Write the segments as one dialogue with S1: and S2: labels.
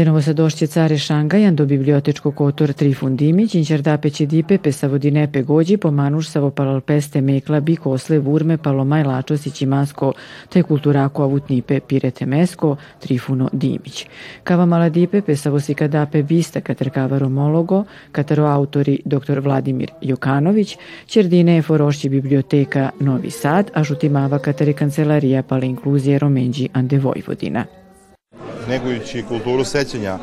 S1: Andenovo sadošće care Šangajan do bibliotečko kotor Trifun Dimić, inčerdape će dipe pesavodinepe gođi, pomanuš savo palalpeste mekla bi kosle vurme palomaj lačosići masko, taj kulturako avutnipe pirete mesko, Trifuno Dimić. Kava maladipe pesavo si kadape vista katrkava romologo, kataro autori dr. Vladimir Jokanović, Čerdine je forošći biblioteka Novi Sad, a žutimava katare kancelarija pala inkluzije Romenđi Ande Vojvodina
S2: negujući kulturu sećanja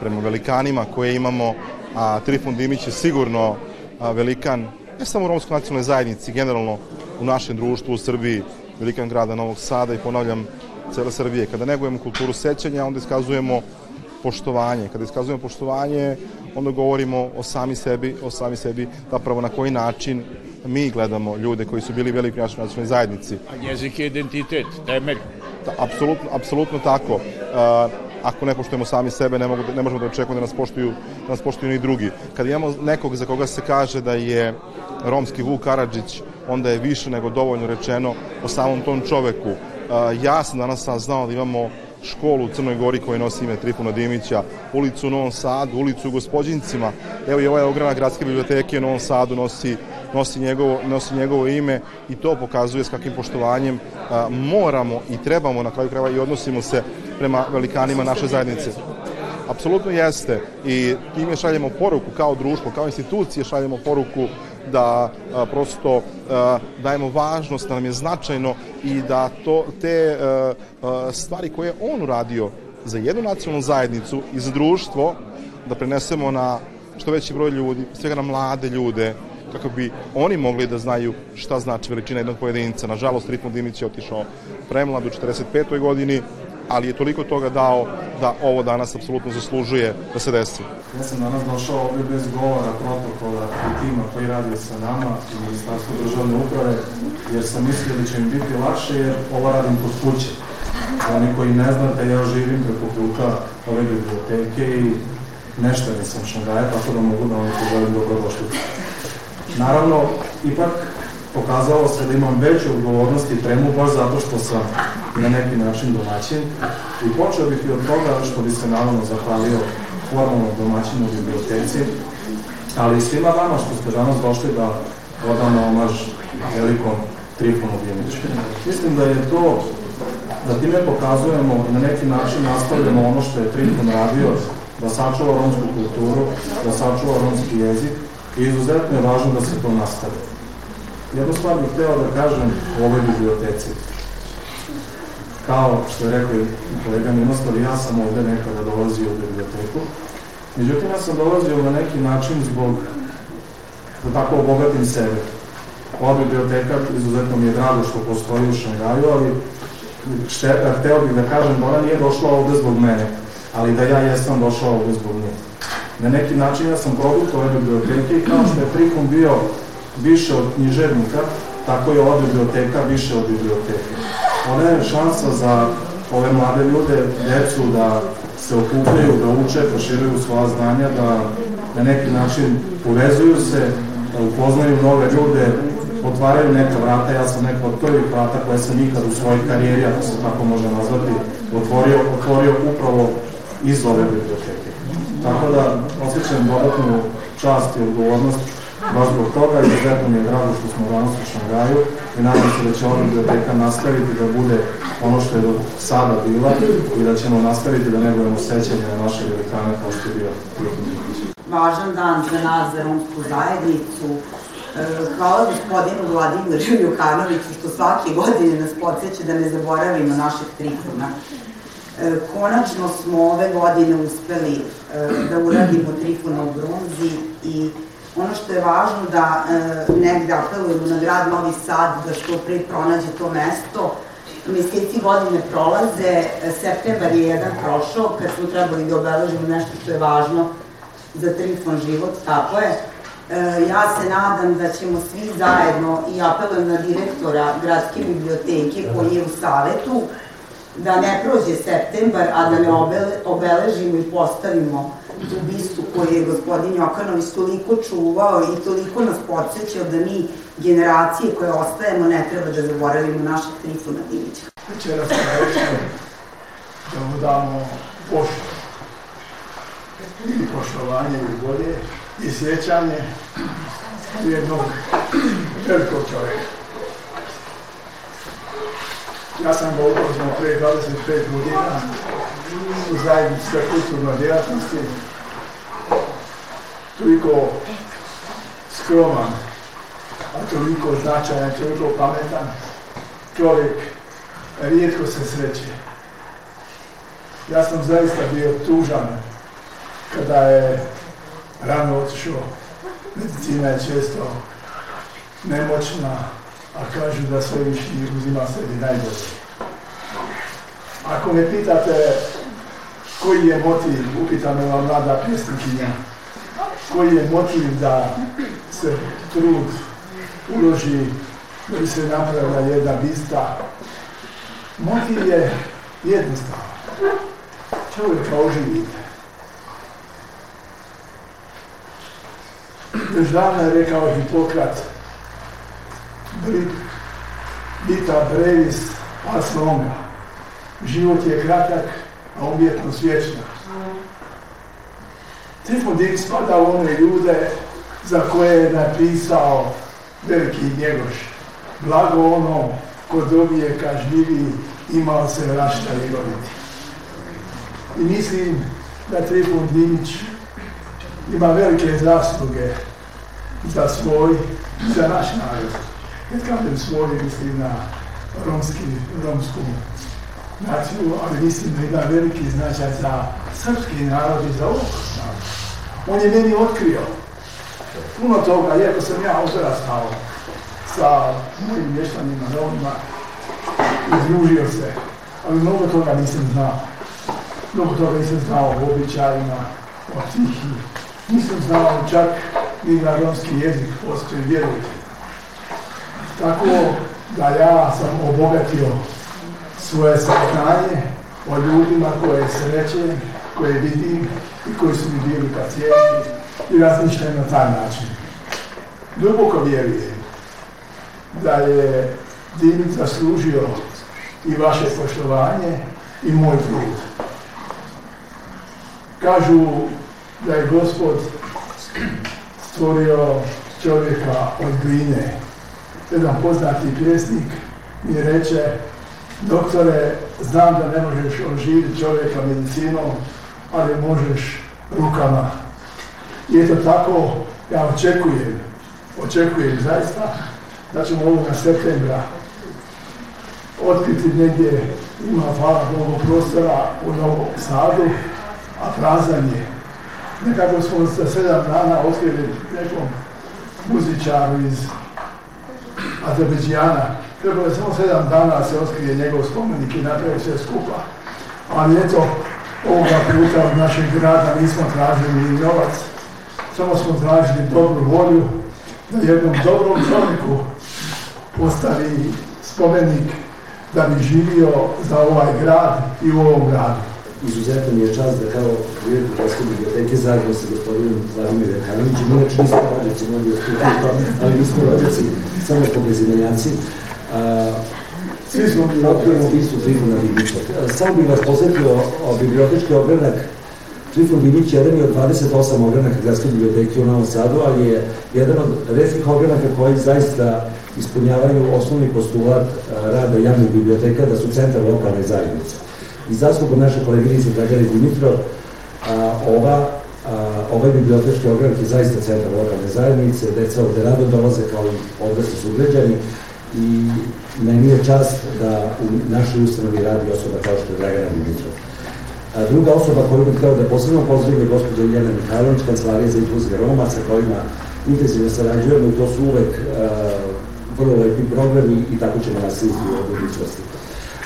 S2: prema velikanima koje imamo, a Trifun Dimić je sigurno velikan, ne samo u romskoj nacionalnoj zajednici, generalno u našem društvu u Srbiji, velikan grada Novog Sada i ponavljam cele Srbije. Kada negujemo kulturu sećanja, onda iskazujemo poštovanje. Kada iskazujemo poštovanje, onda govorimo o sami sebi, o sami sebi, zapravo na koji način mi gledamo ljude koji su bili veliki našoj nacionalnoj zajednici.
S3: A jezik je identitet, temelj.
S2: Da, apsolutno, apsolutno tako. Uh, ako ne poštujemo sami sebe, ne, mogu, ne možemo da očekujemo da nas poštuju, da nas poštuju ni drugi. Kad imamo nekog za koga se kaže da je romski Vuk Karadžić, onda je više nego dovoljno rečeno o samom tom čoveku. Uh, ja sam danas saznao da imamo školu u Crnoj Gori koja nosi ime Trifuna Dimića, ulicu u Novom Sadu, ulicu u Gospođincima. Evo i ovaj ogranak Gradske biblioteke u Novom Sadu nosi, nosi, njegovo, nosi njegovo ime i to pokazuje s kakvim poštovanjem a, moramo i trebamo na kraju krajeva i odnosimo se prema velikanima naše zajednice. Apsolutno jeste i time šaljemo poruku kao društvo, kao institucije šaljemo poruku da a, prosto a, dajemo važnost, da nam je značajno i da to te a, a, stvari koje on uradio za jednu nacionalnu zajednicu i za društvo da prenesemo na što veći broj ljudi, svega na mlade ljude, kako bi oni mogli da znaju šta znači veličina jednog pojedinca. Nažalost, Ritmo Dimić je otišao premlad u 45. godini, ali je toliko toga dao da ovo danas apsolutno zaslužuje da se desi.
S4: Ja sam danas došao ovde bez govora protokola i tima koji radi sa nama i Ministarstvo državne uprave, jer sam mislio da će mi biti lakše jer ovo radim kod kuće. Za oni koji ne znate, ja živim preko puta ove biblioteke i nešto nisam šangaja, tako da mogu da vam poželim dobrodošlicu. Naravno, ipak pokazalo se da imam veću odgovornost i tremu baš zato što sam na neki način domaćin i počeo bih i od toga što bi se naravno zahvalio formalno domaćinu u biblioteci, ali i svima vama što ste danas došli da odamo omaž velikom Trifonu Dimiću. Mislim da je to, da time pokazujemo i na neki način nastavljamo ono što je Trifon radio, da sačuva romsku kulturu, da sačuva romski jezik i izuzetno je važno da se to nastavi. Jednu stvar bih hteo da kažem u ovoj biblioteci. Kao što je rekao kolega Ninoslav, ja sam ovde nekada dolazio u biblioteku. Međutim, ja sam dolazio na neki način zbog da tako obogatim sebe. Ova biblioteka, izuzetno mi je drago što postoji u Šangaju, ali šte, hteo bih da kažem da ona nije došla ovde zbog mene, ali da ja jesam došao ovde zbog nje. Na neki način ja sam produkt ove biblioteke i kao što je Trikom bio više od književnika, tako je ova biblioteka više od biblioteke. Ona je šansa za ove mlade ljude, decu da se okupljaju, da uče, proširuju svoja znanja, da na neki način povezuju se, da upoznaju nove ljude, otvaraju neka vrata, ja sam neka od prvih vrata koje sam ikad u svojoj karijeri, ako se tako može nazvati, otvorio, otvorio upravo iz ove biblioteke. Tako da osjećam dodatnu čast i odgovornost baš zbog toga i izuzetno mi je drago što smo danas u Šangaju i nadam se da će ova biblioteka nastaviti da bude ono što je do sada bila i da ćemo nastaviti da negujemo sećanje na naše velikane kao što je bio
S5: Važan dan za nas, za romsku zajednicu. E, hvala gospodinu Vladimiru Jukanoviću što svake godine nas podsjeća da ne zaboravimo našeg trikona. E, konačno smo ove godine uspeli e, da uradimo trifona u bronzi i ono što je važno da e, negde apelujemo na grad Novi Sad da što pre pronađe to mesto. Meseci godine prolaze, septembar je jedan prošao, kad smo trebali da obeležimo nešto što je važno za Trifon život, tako je. Ja se nadam da ćemo svi zajedno i apelujem na direktora gradske biblioteke koji je u savetu, da ne prođe septembar, a da ne obeležimo i postavimo tu bistu koju je gospodin Jokanović toliko čuvao i toliko nas podsjećao da mi generacije koje ostajemo ne treba da zaboravimo našeg Trifuna Dimića.
S6: Večeras je rečno da mu damo poštu poštovanje i bolje i sjećanje jednog velikog čovjeka. Ja sam ga upoznao pre 25 godina u zajedničke kulturnoj djelatnosti. Toliko skroman, a toliko značajan, toliko pametan čovjek rijetko se sreće. Ja sam zaista bio tužan kada je rano otišao. Medicina je često nemoćna, a kažu da sve više uzima sebi najbolje. Ako me pitate koji je motiv, upita me vam mlada pjesnikinja, koji je motiv da se trud uloži da bi se napravila jedna bista. Motiv je jednostavan. Čovjeka oživite. Još davno je rekao Hipokrat, Vita brevis pas longa. Život je kratak, a umjetnost vječna. Trifon spada u one ljude za koje je napisao veliki njegoš. Blago ono ko dobije kažnjivi imao se rašta i roditi. I mislim da Trifon Dinić ima velike zasluge za svoj, za naš narod. Kad kažem svoj, mislim na romski, romsku naciju, ali mislim da ima veliki značaj za srpski narod i za ovog narod. On je meni otkrio puno toga, iako sam ja odrastao sa mojim mještanima, Romima, izružio se, ali mnogo toga nisam znao. Mnogo toga nisam znao o običajima, o tihi. Nisam znao čak ni na romski jezik postoji, vjerujte. Tako da ja sam obogatio svoje saznanje o ljudima koje srećem, koje vidim i koji su mi bili pacijenti i razmišljam na taj način. Duboko vjerujem da je Dimić zaslužio i vaše poštovanje i moj trud. Kažu da je gospod stvorio čovjeka od gline. Jedan poznati pjesnik mi reče, doktore, znam da ne možeš oživiti čovjeka medicinom, ali možeš rukama. I eto tako, ja očekujem, očekujem zaista da ćemo ovoga septembra otkriti negdje, ima hvala Bogu prostora u Novom Sadu, a prazan je. Nekako smo za sedam dana otkrili nekom muzičaru iz Azerbeđijana. Trebalo je samo sedam dana da se otkrije njegov spomenik i napravi sve skupa. Ali eto, ovoga puta od našeg grada nismo tražili ni novac, samo smo tražili dobru volju da jednom dobrom čovjeku postavi spomenik da bi živio za ovaj grad i u ovom gradu.
S7: Izuzetno mi je čast da kao direktor Gradske biblioteke zajedno sa gospodinom Vladimir Rekanovićem, inače nismo rođaci, mnogi ali nismo rođaci, samo po bezimenjaci. Svi smo otkrijemo bistu Trifuna Dimića. Samo bih vas posjetio o bibliotečki ogranak Trifun jedan je od 28 ogranaka Gradske biblioteke u Novom Sadu, ali je jedan od redkih ogranaka koji zaista ispunjavaju osnovni postulat rada javnih biblioteka, da su centar lokalne zajednice. I zaslugom naše koleginice Dragane Dimitrov, ova ovaj bibliotečki ogranak je zaista centar lokalne zajednice, deca ovde rado dolaze kao i odrasli sugrađani i meni je čast da u našoj ustanovi radi osoba kao što je Dragana Dimitrov. A druga osoba koju bih htio da posebno pozdravim je gospođa Iljana Mihajlović, kancelarija za inkluzije Roma, sa kojima intenzivno sarađujemo i to su uvek vrlo lepi programi i tako ćemo nastaviti u budućnosti.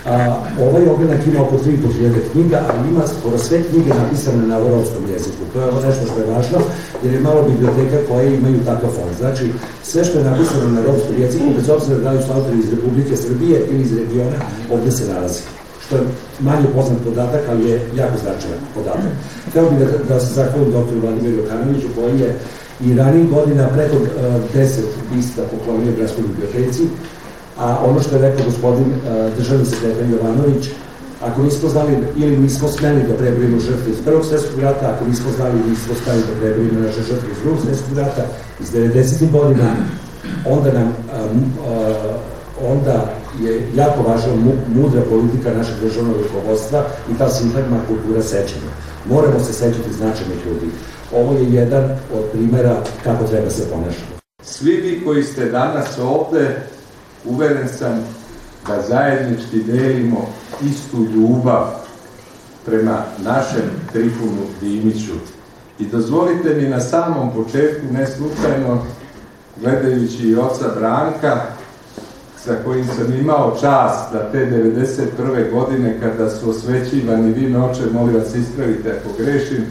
S7: A, ovaj ogranak ima oko 3.500 knjiga, ali ima skoro sve knjige napisane na evropskom jeziku. To je nešto što je važno, jer je malo biblioteka koje imaju takav fond. Znači, sve što je napisano na evropskom jeziku, bez obzira da li su autori iz Republike Srbije ili iz regiona, ovde se nalazi što je manje poznat podatak, ali je jako značajan podatak. Htio bih da, da se zahvalim doktoru Vladimiru Jokanoviću, koji je i ranih godina preko uh, deset bista poklonio Gradskoj biblioteci, a ono što je rekao gospodin uh, državni sekretar Jovanović, ako nismo znali ili nismo smeli da prebrojimo žrtve iz Prvog svjetskog rata, ako nismo znali ili nismo smeli da prebrojimo naše žrtve iz Drugog svjetskog rata, iz 90. godina, onda nam a, a, onda je jako važna mudra politika našeg državnog rukovodstva i ta sintagma kultura sećanja. Moramo se sećati značajnih ljudi. Ovo je jedan od primera kako treba se ponašati.
S8: Svi vi koji ste danas ovde, uveren sam da zajednički delimo istu ljubav prema našem Trifunu Dimiću. I dozvolite mi na samom početku, ne slučajno, gledajući i oca Branka, sa kojim sam imao čast da te 91. godine kada su osvećivani, vi noće, molim vas ispravite ako grešim,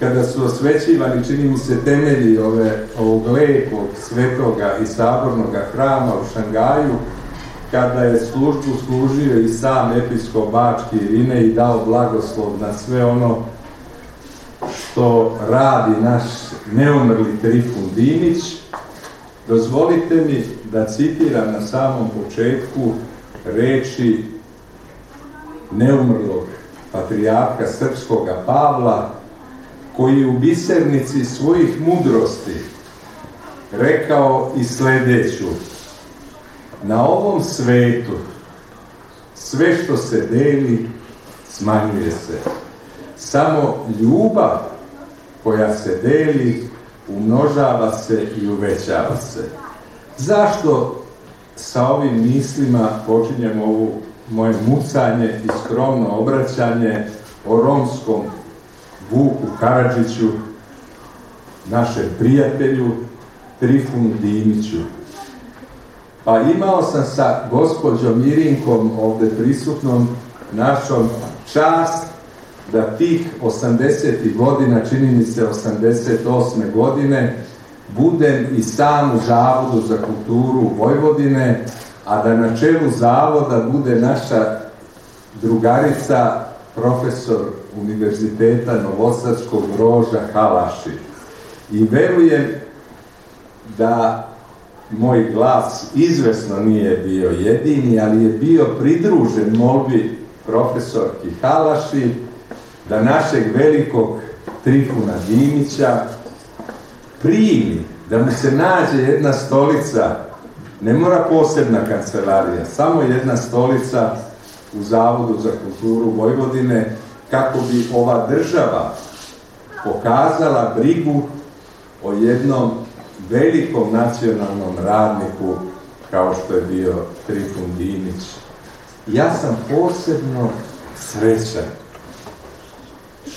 S8: kada su osvećivani, čini mi se, temelji ove, ovog lepog, svetoga i sabornoga hrama u Šangaju, kada je službu služio i sam episkop Bački Irine i dao blagoslov na sve ono što radi naš neumrli Trifun Dinić, dozvolite mi da citiram na samom početku reči neumrlog patrijarka srpskoga Pavla, koji u bisernici svojih mudrosti rekao i sledeću Na ovom svetu sve što se deli smanjuje se. Samo ljubav koja se deli umnožava se i uvećava se. Zašto sa ovim mislima počinjem ovu moje mucanje i skromno obraćanje o romskom Vuku Karadžiću, našem prijatelju Trifunu Dimiću, Pa imao sam sa gospođom Mirinkom ovde prisutnom našom čast da tih 80. godina, čini mi se 88. godine, budem i sam u Zavodu za kulturu Vojvodine, a da na čelu Zavoda bude naša drugarica, profesor Univerziteta Novosadskog Roža Halaši. I verujem da moj glas izvesno nije bio jedini, ali je bio pridružen molbi profesorki Halaši da našeg velikog Trifuna Dimića primi, da mu se nađe jedna stolica, ne mora posebna kancelarija, samo jedna stolica u Zavodu za kulturu Vojvodine, kako bi ova država pokazala brigu o jednom velikom nacionalnom radniku kao što je bio Trifun Dinić. Ja sam posebno srećan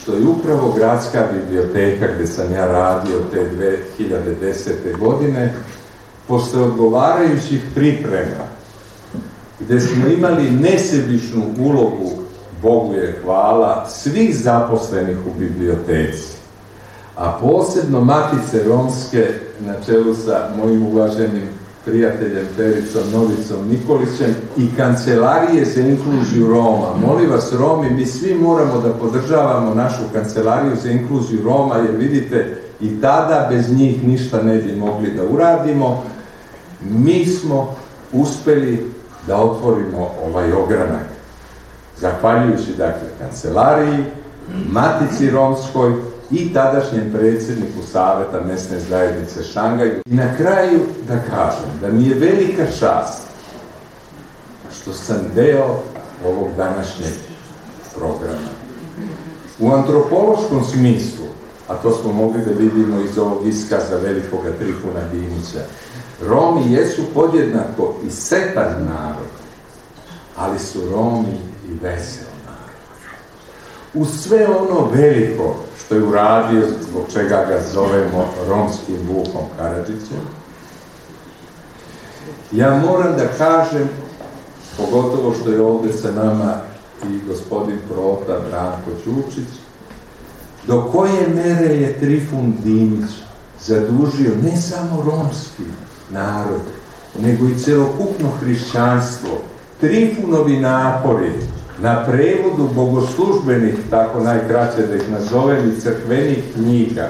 S8: što je upravo gradska biblioteka gde sam ja radio te 2010. godine, posle odgovarajućih priprema, gde smo imali nesebičnu ulogu, Bogu je hvala, svih zaposlenih u biblioteci, a posebno Matice Romske na čelu sa mojim uvaženim prijateljem Pericom Novicom Nikolićem i Kancelarije za inkluziju Roma. Molim vas, Romi, mi svi moramo da podržavamo našu Kancelariju za inkluziju Roma, jer vidite, i tada bez njih ništa ne bi mogli da uradimo. Mi smo uspeli da otvorimo ovaj ogranak. Zahvaljujući, dakle, Kancelariji, Matici Romskoj, i tadašnjem predsjedniku Saveta mesne zajednice Šangaj. I na kraju da kažem da mi je velika čast što sam deo ovog današnjeg programa. U antropološkom smislu, a to smo mogli da vidimo iz ovog iskaza velikoga Trifuna Dinića, Romi jesu podjednako i setan narod, ali su Romi i vesel narod. U sve ono veliko što je uradio, zbog čega ga zovemo romskim Vukom Karadžićem. Ja moram da kažem, pogotovo što je ovde sa nama i gospodin Prota Branko Ćučić, do koje mere je Trifun Dinić zadužio ne samo romski narod, nego i celokupno hrišćanstvo. Trifunovi napori na prevodu bogoslužbenih, tako najkraće da ih nazovem, i crkvenih knjiga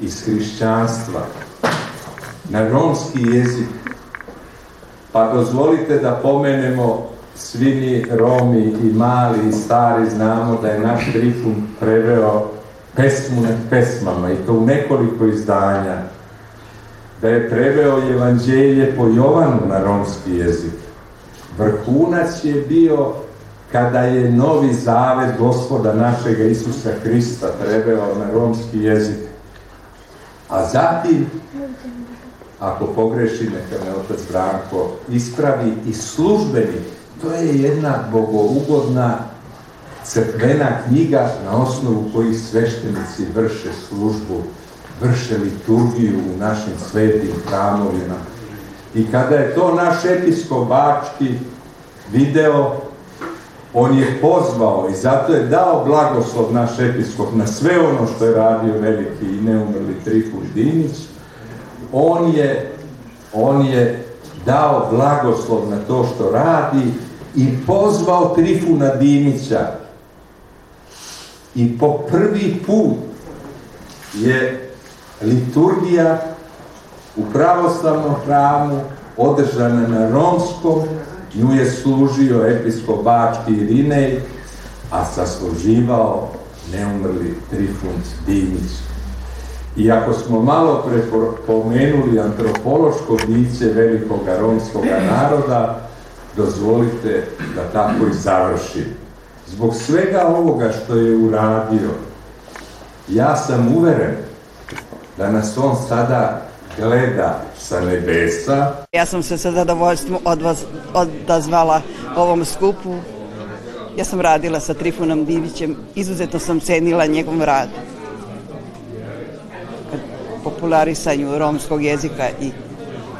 S8: iz hrišćanstva na romski jezik. Pa dozvolite da pomenemo svi mi Romi i mali i stari znamo da je naš Trifun preveo pesmu nad pesmama i to u nekoliko izdanja. Da je preveo evanđelje po Jovanu na romski jezik. Vrhunac je bio kada je novi zavet gospoda našega Isusa Hrista preveo na romski jezik. A zatim, ako pogreši, neka me otac Branko ispravi i službeni. To je jedna bogougodna crkvena knjiga na osnovu kojih sveštenici vrše službu, vrše liturgiju u našim svetim hramovima. I kada je to naš episkop Bački video, on je pozvao i zato je dao blagoslov naš episkop na sve ono što je radio veliki i neumrli Trifun Dinić, on je, on je dao blagoslov na to što radi i pozvao Trifuna Dinića i po prvi put je liturgija u pravoslavnom hramu održana na romskom, nju je služio episkop Bački Irinej, a sasluživao neumrli Trifunt Dinić. I ako smo malo prepomenuli antropološko biće velikog romskog naroda, dozvolite da tako i završim. Zbog svega ovoga što je uradio, ja sam uveren da nas on sada gleda sa nebesa.
S9: Ja sam se sa zadovoljstvom od vas odazvala ovom skupu. Ja sam radila sa Trifunom Divićem, izuzetno sam cenila njegov rad. Popularisanju romskog jezika i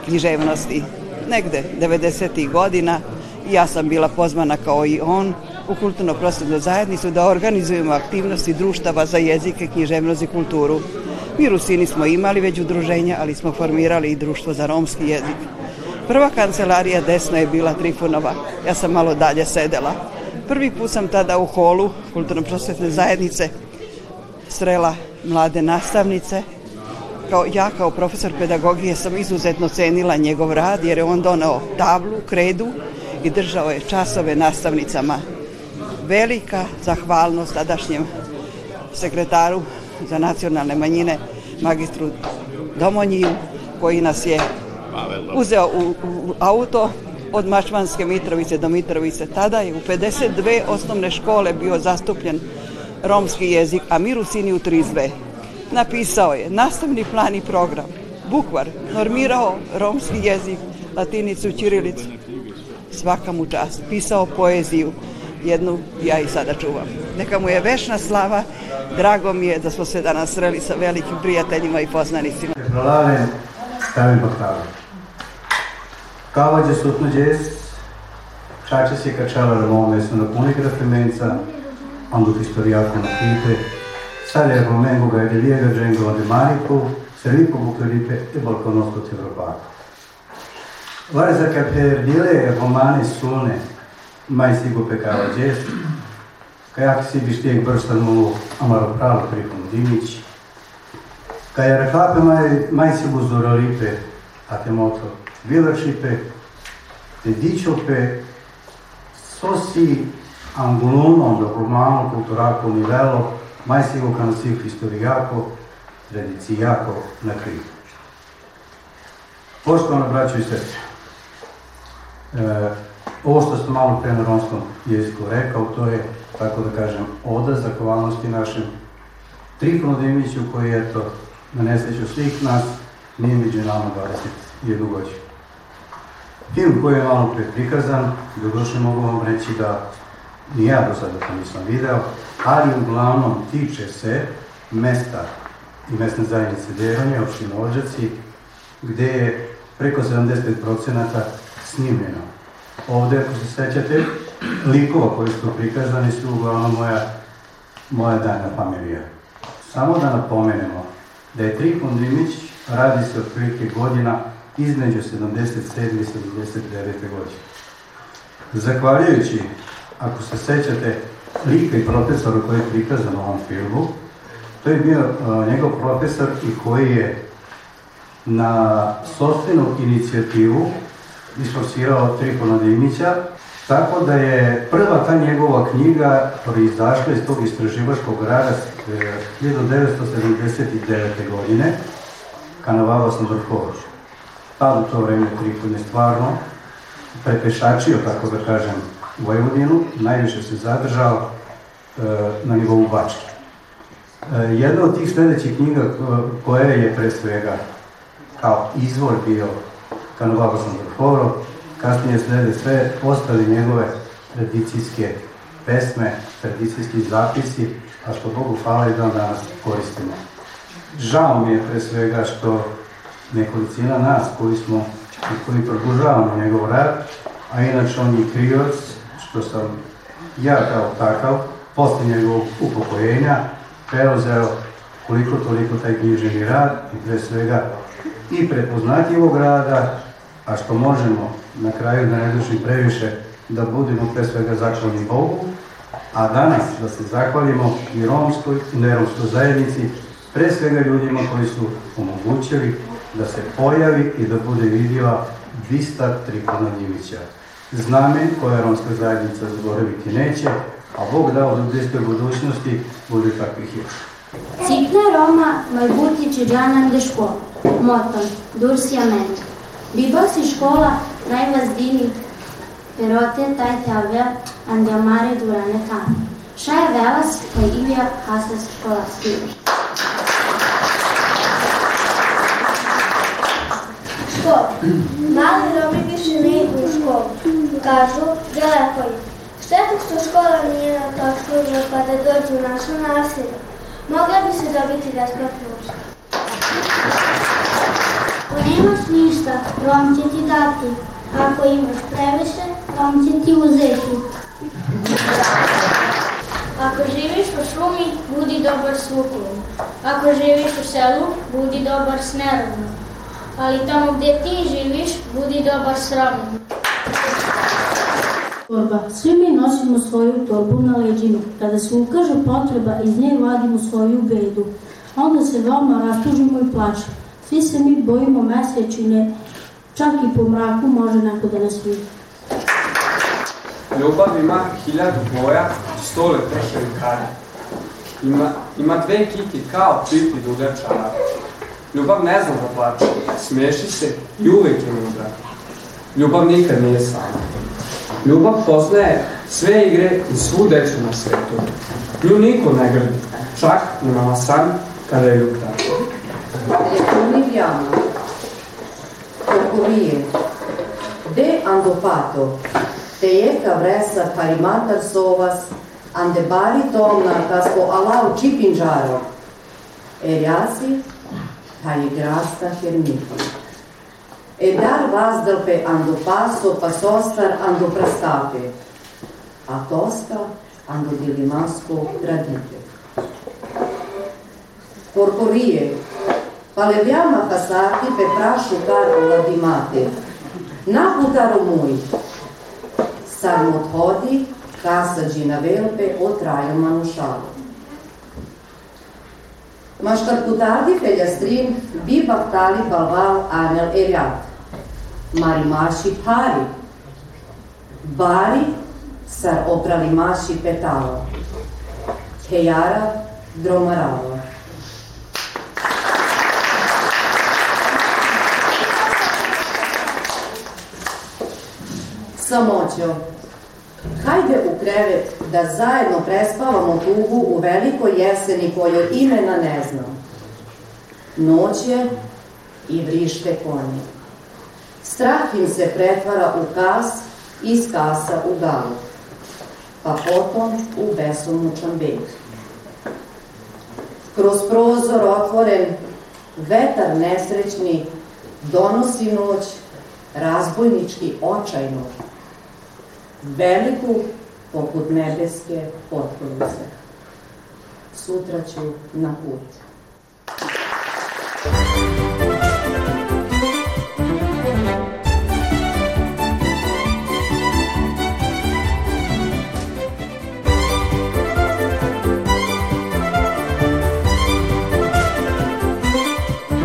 S9: književnosti. Negde, 90. godina, ja sam bila pozvana kao i on u kulturno-prosvetnu zajednicu da organizujemo aktivnosti društava za jezike, književnost i kulturu. Mi Rusini smo imali već udruženja, ali smo formirali i društvo za romski jezik. Prva kancelarija desno je bila Trifunova. Ja sam malo dalje sedela. Prvi put sam tada u holu kulturno-prosvetne zajednice srela mlade nastavnice. Kao, ja kao profesor pedagogije sam izuzetno cenila njegov rad jer je on donao tablu, kredu i držao je časove nastavnicama. Velika zahvalnost tadašnjem sekretaru za nacionalne manjine, magistru Domonjiju, koji nas je uzeo u, u auto od Mačvanske Mitrovice do Mitrovice. Tada je u 52 osnovne škole bio zastupljen romski jezik, a mi u 32. Napisao je nastavni plan i program, bukvar, normirao romski jezik, latinicu, ćirilicu, svaka mu čast, pisao poeziju, jednu ja i sada čuvam. Neka mu je vešna slava, drago mi je da smo se danas sreli sa velikim prijateljima i poznanicima.
S10: Prolavem, stavim pod kavu. Kava de sutno djes, čače si kačala ravome su na punika fremenca, andu historijaku na pite, sada romengo ga je delijega džengo de mariku, Selipo bucaripe e balconosco evropaco. Guarda che per dire romane sune, mai sigo pecava gesto, как си биштек брштану амаро право прикон Димич, кај рекапе мај, мај си го зоралипе, а те мото вилачипе, те дичопе, соси ангулуно до романо културако нивело, мај си го канасив историјако, традицијако на крив. Poštovana braćo i sestre, e, ovo što sam malo pre na romskom jeziku rekao, to je tako da kažem, oda zahvalnosti našem Trifonu Dimiću koji je to na nesreću svih nas nije među nama 21 godinu. Film koji je malo pre prikazan, doduše mogu vam reći da ni ja do sada to nisam video, ali uglavnom tiče se mesta i mesne zajednice Devanje, opštine Ođaci, gde je preko 70% snimljeno. Ovde, ako se sećate, likova koji su prikazani su uglavnom moja, moja dana familija. Samo da napomenemo da je Trifon Dimić radi se otprilike godina između 77. i 79. godine. Zahvaljujući, ako se sećate, lika i profesora koji je prikazan u ovom filmu, to je bio uh, njegov profesor i koji je na sobstvenu inicijativu isforsirao Trifona Dimića Tako da je prva ta njegova knjiga proizašla iz tog istraživačkog rada 1979. godine Kanavava sam Vrhović. Tad u to vreme Trifun je stvarno prepešačio, tako da kažem, Vojvodinu, najviše se zadržao e, na nivou Bačke. E, jedna od tih sledećih knjiga koja je pre svega kao izvor bio Kanovalo sam Vrhovro, kasnije slede sve ostali njegove tradicijske pesme, tradicijski zapisi, a što Bogu hvala i dan danas koristimo. Žao mi je pre svega što nekolicina nas koji smo i koji produžavamo njegov rad, a inače on je krivac što sam ja kao takav posle njegovog upokojenja preuzeo koliko toliko taj knjiženi rad i pre svega i prepoznatljivog rada, a što možemo na kraju da ne dušim previše, da budemo pre svega zahvalni Bogu, a danas da se zahvalimo i romskoj i neromskoj zajednici, pre svega ljudima koji su omogućili da se pojavi i da bude vidljiva Vista Trifona Njivića. Znamen koja romska zajednica zaboraviti neće, a Bog dao da u bliskoj budućnosti bude takvih još.
S11: Цикна Рома майбутнє Джана Дешко, Мотон, Дурсиамент. Бибоси школа най-въздини пероте taj avea andiamare durane tam. Šaja velas kaj Ilija hasas škola stivi.
S12: Škola. Mali Romi više ne idu u školu. Kažu, daleko je. Šteta što škola nije na točku za kada dođu u našu naselje. Mogla bi se dobiti besplatno učenje.
S11: Ako nemaš ništa, Rom će ti dati. Ako imaš previše, Rom će ti uzeti.
S12: Ako živiš u šumi, budi dobar s vukom. Ako živiš u selu, budi dobar s nerovnom. Ali tamo gdje ti živiš, budi dobar s ravnom.
S11: Torba. Svi mi nosimo svoju torbu na leđima. Kada se ukaže potreba, iz nje vadimo svoju bedu. Onda se veoma rastužimo i plašimo. Svi se mi bojimo mesečine, čak i po mraku može neko da nas vidi.
S13: Ljubav ima hiljadu boja, sto lepeše rukare. Ima, ima dve kiti kao pipi duga čara. Ljubav ne zna da plače, smeši se i uvek je mudra. Ljubav nikad nije sama. Ljubav poznaje sve igre i svu decu na svetu. Nju niko ne grdi, čak ni mama san kada je ljuta.
S14: Ljubljana, Tokorije, de andopato, te jeka vresa karimantar sovas, ande bari tomna, kas po alau čipinžaro, erjasi, kaj igrasta hermita. Edar vazdrpe andopaso, pa sostar andoprastape, a tosta andodilimansko tradite. Porporije, παλεμπιάμα χασάκι πεπράσου κάρο λαδιμάτε. Να κουταρομούι. Сам odhodi, kasađi na velpe otraju manušalu. Maštarkutardi peljastrin bi bahtali balval anel erjat. Marimaši pari. Bari sar opralimaši petalo. Hejara dromaralo. Samoćo, hajde u krevet da zajedno prespavamo tugu u velikoj jeseni kojoj imena ne znam. Noć je i vrište konje. Strah im se pretvara u kas, iz kasa u galu, pa potom u besomučan beg. Kroz prozor otvoren, vetar nesrećni donosi noć, razbojnički očajno, veliku poput nebeske potpunice. Sutra ću na put.